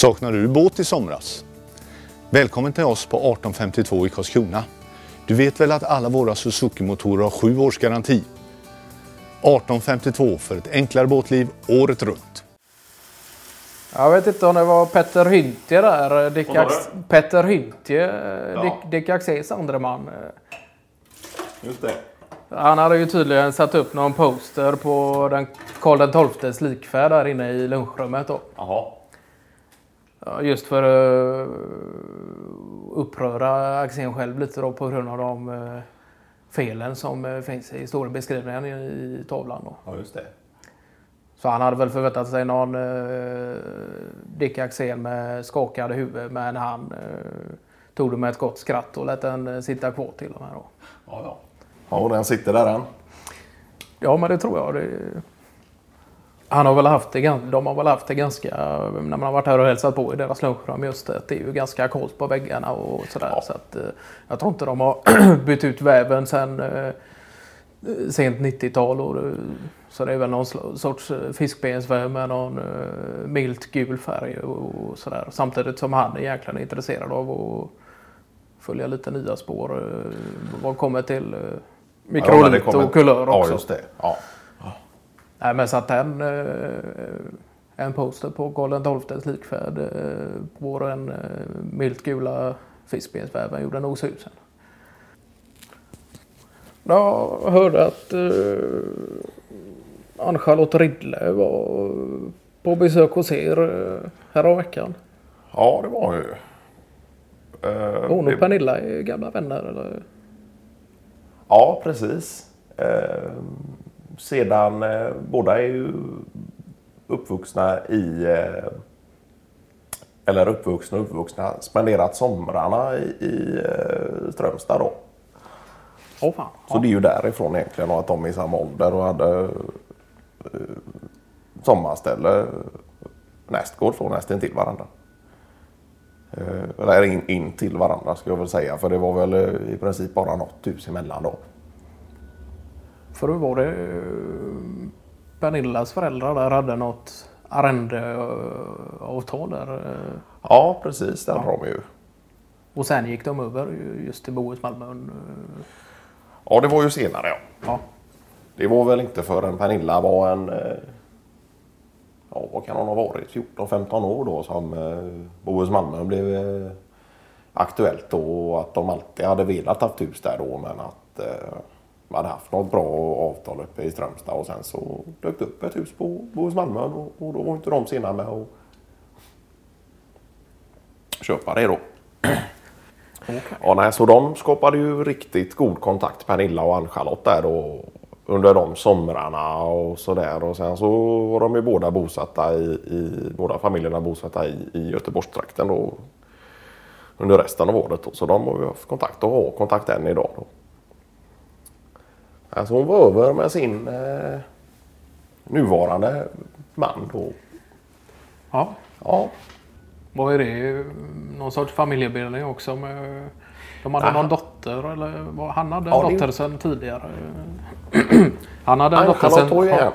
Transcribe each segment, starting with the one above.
Saknar du båt i somras? Välkommen till oss på 1852 i Karlskrona. Du vet väl att alla våra Suzuki-motorer har sju års garanti? 1852 för ett enklare båtliv året runt. Jag vet inte om det var Petter Hyntje där. Dick Vad var Ax- Petter Hyntje, Ja. Dick, Dick Axés andre man. Just det. Han hade ju tydligen satt upp någon poster på den Karl XIIs likfärd där inne i lunchrummet. Då. Jaha. Just för att eh, uppröra Axén själv lite då på grund av de eh, felen som eh, finns i historiebeskrivningen i, i tavlan. Då. Ja, just det. Så han hade väl förväntat sig någon eh, Dick Axén med skakade huvud men han eh, tog det med ett gott skratt och lät den sitta kvar till och med. Då. Ja, ja. Ja, och den sitter där än. Ja men det tror jag. Det... Han har väl haft det, de har väl haft det ganska, när man har varit här och hälsat på i deras lunchrum just det, att det är ju ganska kallt på väggarna och sådär. Ja. Så att, eh, jag tror inte de har bytt ut väven sen eh, sent 90-tal. Och, det- så det är väl någon sorts eh, fiskbensväv med någon eh, milt gul färg och, sådär. Samtidigt som han är egentligen intresserad av att följa lite nya spår. Eh, vad kommer till eh, Ja, mikrolit kommer- och kulör också. Ja, just det. Ja. Nej, men satt en, eh, en poster på Karl XIIs likfärd eh, på den eh, milt gula fiskbensväven gjorde nog susen. Jag hörde att Ann-Charlotte Ridle var på besök hos er härom veckan. ja, det var ju. Eh, Hon det- och Pernilla är gamla vänner eller? Ja, precis. Eh, sedan, eh, båda är ju uppvuxna i, eh, eller uppvuxna och uppvuxna, spenderat somrarna i, i eh, Strömstad då. Åh fan. Så det är ju därifrån egentligen och att de är i samma ålder och hade eh, sommarställe nästgård så nästan till varandra. Eh, eller in, in till varandra ska jag väl säga för det var väl eh, i princip bara något hus emellan då. För hur var det? Pernillas föräldrar där hade något arrendeavtal där. eh, Ja precis, den har de ju. Och sen gick de över just till Bohus Malmön. eh, Ja det var ju senare ja. Ja. Det var väl inte förrän Pernilla var en, eh, ja vad kan hon ha varit, 14-15 år då som eh, Bohus Malmö blev aktuellt då och att de alltid hade velat haft hus där då men att hade haft något bra avtal uppe i Strömstad och sen så dök det upp ett hus på Bohus Malmö och, och då var inte de sena med att köpa det då. Ja, nej, så de skapade ju riktigt god kontakt, Pernilla och Ann-Charlotte där då under de somrarna och sådär. Och sen så var de ju båda bosatta i, i båda familjerna bosatta i, i Göteborgstrakten då under resten av året. Då. Så de har ju haft kontakt och har kontakt än idag. Då. Alltså hon var över med sin eh, nuvarande man då. ja. Ja, Vad är det? Någon sorts familjebildning också? Med, de hade Aha. någon dotter eller? vad- Han hade en Ja, det- dotter sedan tidigare. Han hade en dotter Ann-Charlotte sedan... ja. en,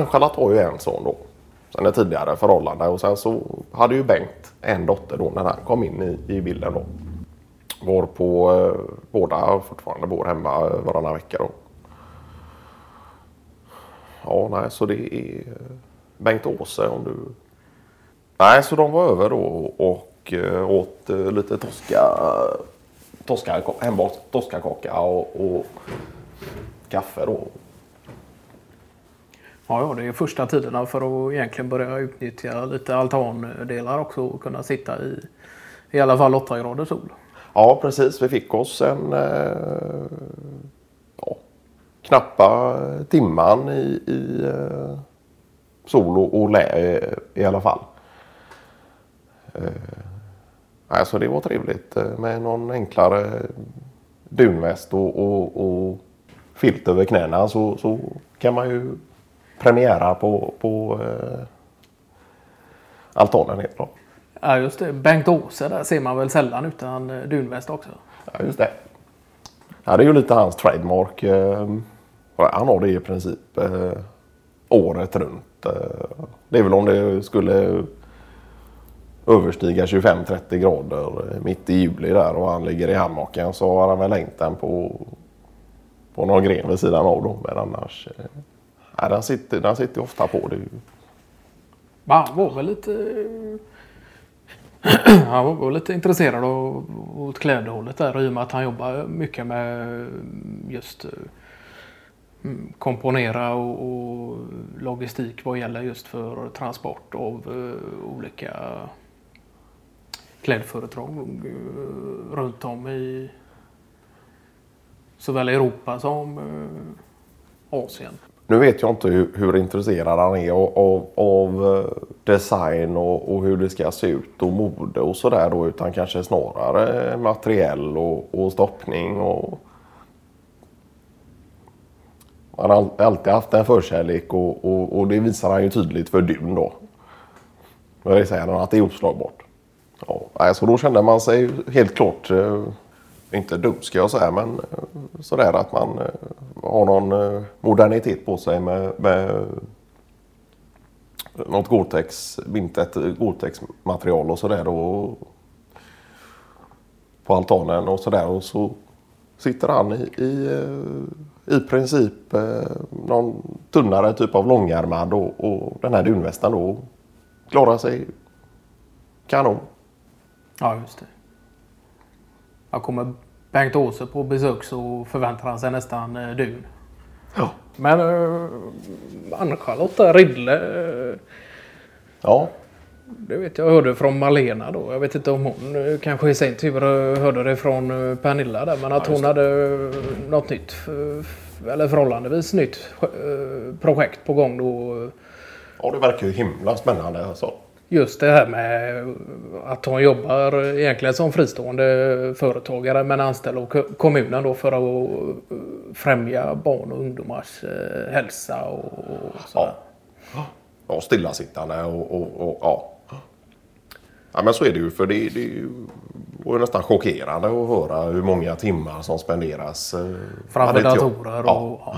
Ann-Charlotte har ju en son då. Sen ett tidigare förhållande och sen så hade ju Bengt en dotter då när han kom in i, i bilden då. Var på eh, båda fortfarande bor hemma varannan vecka då. Ja, nej, så det är eh, Bengt Åse om du... Nej, så de var över då och eh, åt eh, lite toska, toska, hembakt toskakaka och, och kaffe då. Ja, ja, det är första tiderna för att egentligen börja utnyttja lite altandelar också och kunna sitta i i alla fall 8 grader sol. Ja, precis. Vi fick oss en eh, knappa timman i, i eh, sol och, och lä eh, i alla fall. Alltså det var trevligt med någon enklare dunväst och, och, och filt över knäna så, så kan man ju premiära på, på eh, altanen helt bra. Ja, just det. Bengt Åse där ser man väl sällan utan dunväst också. Ja, just det. Ja, det är ju lite hans trademark. eh, han har det i princip eh, året runt. Eh, det är väl om det skulle överstiga 25-30 grader mitt i juli där och han ligger i hammocken så har han väl hängt den på, på någon gren vid sidan av då. Men annars, eh, nej, den, sitter, den sitter ofta på. Det. Han var väl lite... Han var väl lite intresserad av åt klädhållet där i och med att han jobbar mycket med just eh, komponera och, och logistik vad gäller just för transport av uh, olika klädföretag uh, runt om i såväl Europa som uh, Asien. Nu vet jag inte hur, hur intresserad han är av, av, av design och, och, hur det ska se ut och mode och sådär då utan kanske snarare materiell och, och stoppning och han har alltid haft en förkärlek och, och, och det visar han ju tydligt för Dun då. Men det säger han att det är oslagbart. Ja, alltså då kände man sig helt klart, eh, inte dum ska jag säga, men eh, sådär att man eh, har någon modernitet på sig med, med något Gore-Tex, vintet Gore-Tex material och sådär då. På altanen och sådär och så sitter han i, i i princip eh, någon tunnare typ av långärmad och, och den här dunvästen då klarar sig kanon. Ja, just det. Jag kommer Bengt Åse på besök så förväntar han sig nästan eh, dun. Ja. Men eh, Ann-Charlotte Rille. Eh, ja. Det vet jag hörde från Malena då. Jag vet inte om hon eh, kanske i sin tur hörde det från eh, Pernilla där. Men att ja, hon hade eh, något nytt, eller förhållandevis nytt projekt på gång då. Ja, det verkar ju himla spännande alltså. Just det här med att hon jobbar egentligen som fristående företagare men anställd av kommunen då för att främja barn och ungdomars hälsa och så. Ja. ja, stillasittande och, och, och ja. Ja men så är det ju för det, det var ju nästan chockerande att höra hur många timmar som spenderas. Eh, Framför datorer och... Ja.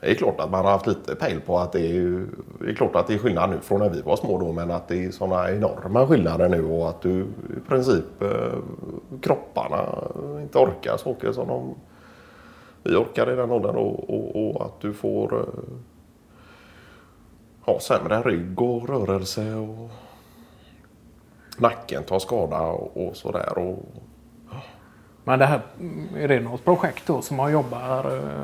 Det är klart att man har haft lite pejl på att det är, det är klart att det är skillnad nu från när vi var små då men att det är sådana enorma skillnader nu och att du i princip eh, kropparna inte orkar saker som de vi orkar i den åldern och, och, och att du får eh, ha sämre rygg och rörelse och nacken tar skada och, och sådär. Och... Men det här, är det något projekt då som man jobbar... Eh,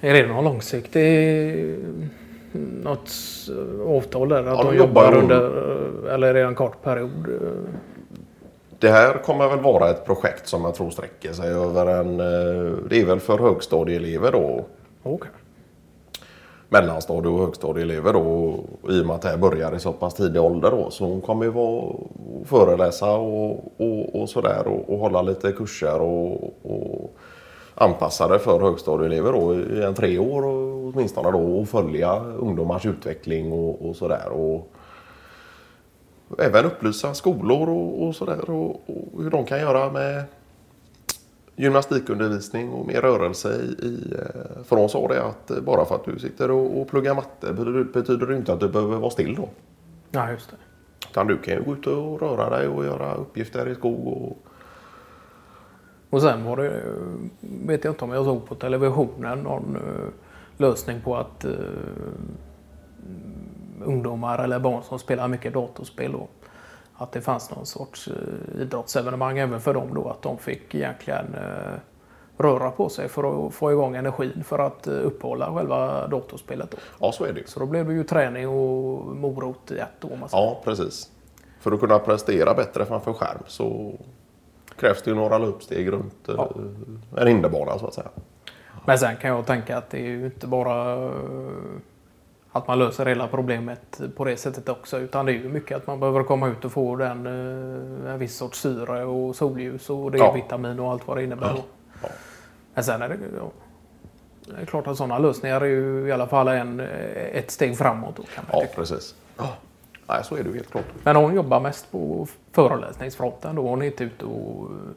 är det någon långsiktig något avtal där? Att ja, de, jobbar, jobbar under, eller är det en kort period? Det här kommer väl vara ett projekt som jag tror sträcker sig över en... Eh, det är väl för högstadieelever då. Okay mellanstadie och högstadieelever då i och med att det här börjar i så pass tidig ålder då. Så hon kommer ju vara föreläsa och, och, och sådär och, och, hålla lite kurser och, och anpassade för högstadieelever då i en tre år åtminstone då och följa ungdomars utveckling och, och sådär. Och även upplysa skolor och, och sådär och, och hur de kan göra med gymnastikundervisning och mer rörelse i, i eh, för de sa det att eh, bara för att du sitter och, och pluggar matte betyder, det inte att du behöver vara still då. Ja, just det. Utan du kan ju gå ut och röra dig och göra uppgifter i skog och... Och sen var det, vet jag inte om jag såg på televisionen, någon uh, lösning på att uh, ungdomar eller barn som spelar mycket datorspel då, att det fanns någon sorts eh, idrottsevenemang även för dem då. Att de fick egentligen eh, röra på sig för att få igång energin för att eh, uppehålla själva datorspelet. Då. Ja, så är det Så då blev det ju träning och morot i ett år. Ja, precis. För att kunna prestera bättre framför skärm så krävs det ju några löpsteg runt ja. en hinderbana så att säga. Men sen kan jag tänka att det är ju inte bara att man löser hela problemet på det sättet också. Utan det är ju mycket att man behöver komma ut och få den, eh, en viss sorts syre och solljus och D-vitamin ja. och allt vad det innebär. Ja. Ja. Men sen är det, ja, det är klart att sådana lösningar är ju i alla fall en, ett steg framåt. Då, kan man ja, tycka. precis. Ja. Nej, så är det ju helt klart. Men hon jobbar mest på föreläsningsfronten då. Hon är inte ute och mm,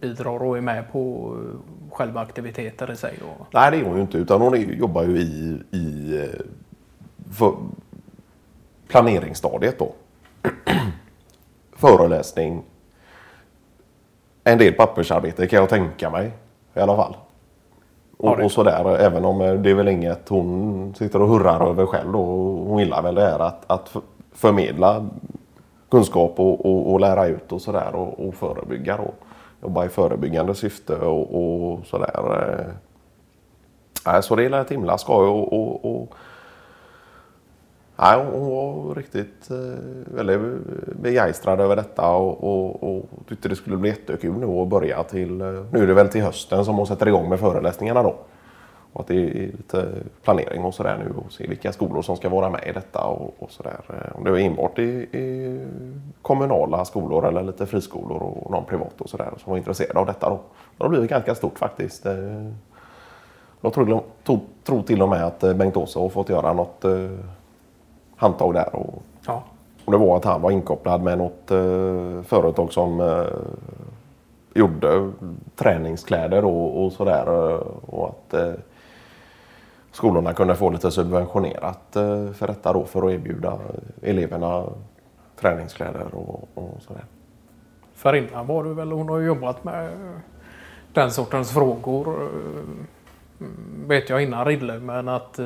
bidrar och är med på själva aktiviteter i sig? Då? Nej, det är hon ju inte. Utan hon är, jobbar ju i, i eh, planeringsstadiet då. Föreläsning. En del pappersarbete kan jag tänka mig i alla fall. Och, och sådär, även om eh, det är väl inget hon sitter och hurrar över själv då. Hon gillar väl det här att, att för- förmedla kunskap och, och, och lära ut och sådär och, och förebygga då. Jobba i förebyggande syfte och, och sådär. Eh, nej, så det lät himla skoj och, och, och Nej, hon var riktigt eh, väldigt begeistrad över detta och, och, och tyckte det skulle bli jättekul nu att börja till, eh, nu är det väl till hösten som hon sätter igång med föreläsningarna då. Och att det är lite planering och sådär nu och se vilka skolor som ska vara med i detta och, och sådär. Om det är enbart i, i kommunala skolor eller lite friskolor och någon privat och sådär som var intresserade av detta då. Det har blivit ganska stort faktiskt. Eh, Jag tror, tror, till och med att eh, Bengt-Åse har fått göra något eh, handtag där. Och, Ja. och det var att han var inkopplad med något eh, företag som eh, gjorde träningskläder och, och sådär. eh, Och att eh, skolorna kunde få lite subventionerat eh, för detta då för att erbjuda eleverna träningskläder och, och sådär. För innan var det väl, hon har ju jobbat med den sortens frågor. eh, Vet jag innan Ridley, men att eh,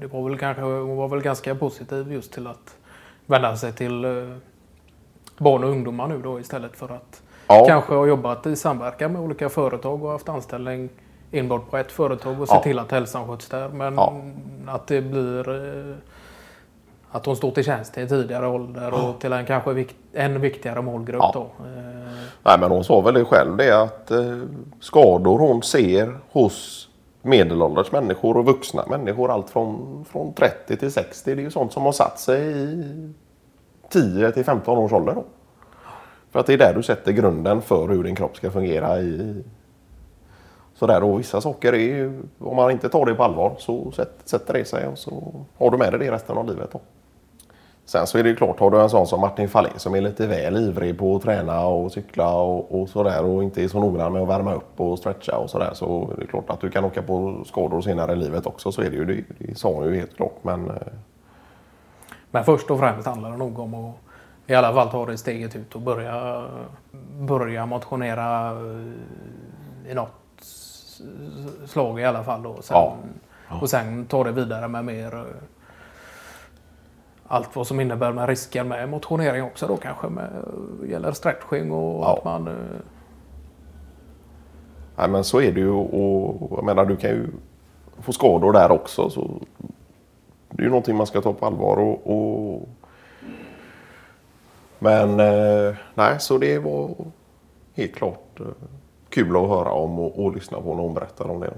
det var väl kanske, hon var väl ganska positiv just till att vända sig till eh, barn och ungdomar nu då istället för att Ja. kanske ha jobbat i samverkan med olika företag och haft anställning enbart på ett företag och se Ja. till att hälsan sköts där. Men Ja. att det blir eh, att hon står till tjänst i tidigare ålder och till en kanske vik- en viktigare målgrupp Ja. då. Eh, Nej, men hon sa väl det själv det att eh, skador hon ser hos medelålders människor och vuxna människor allt från, från 30 till 60 det är ju sånt som har satt sig i 10 till 15 års ålder. Då. För att det är där du sätter grunden för hur din kropp ska fungera i sådär och vissa saker är ju, om man inte tar det på allvar så sätt, sätter det sig och så har du med dig det resten av livet. Då. Sen så är det ju klart, har du en sån som Martin Fahlin som är lite väl ivrig på att träna och cykla och, och sådär och inte är så noggrann med att värma upp och stretcha och sådär så är det klart att du kan åka på skador senare i livet också. Så är det ju. Det, det sa hon ju helt klart. Men eh, Men först och främst handlar det nog om att i alla fall ta det steget ut och börja, börja motionera eh, i något slag i alla fall. Då. Sen, Ja. Och sen ta det vidare med mer eh, allt vad som innebär med risken med motionering också då kanske. Med, eh, gäller stretching och Ja. att man... eh, Nej, men så är det ju och jag menar du kan ju få skador där också. Så det är ju någonting man ska ta på allvar. Och, och... Men eh, nej, så det var helt klart kul att höra om och, och lyssna på när hon berättar om det.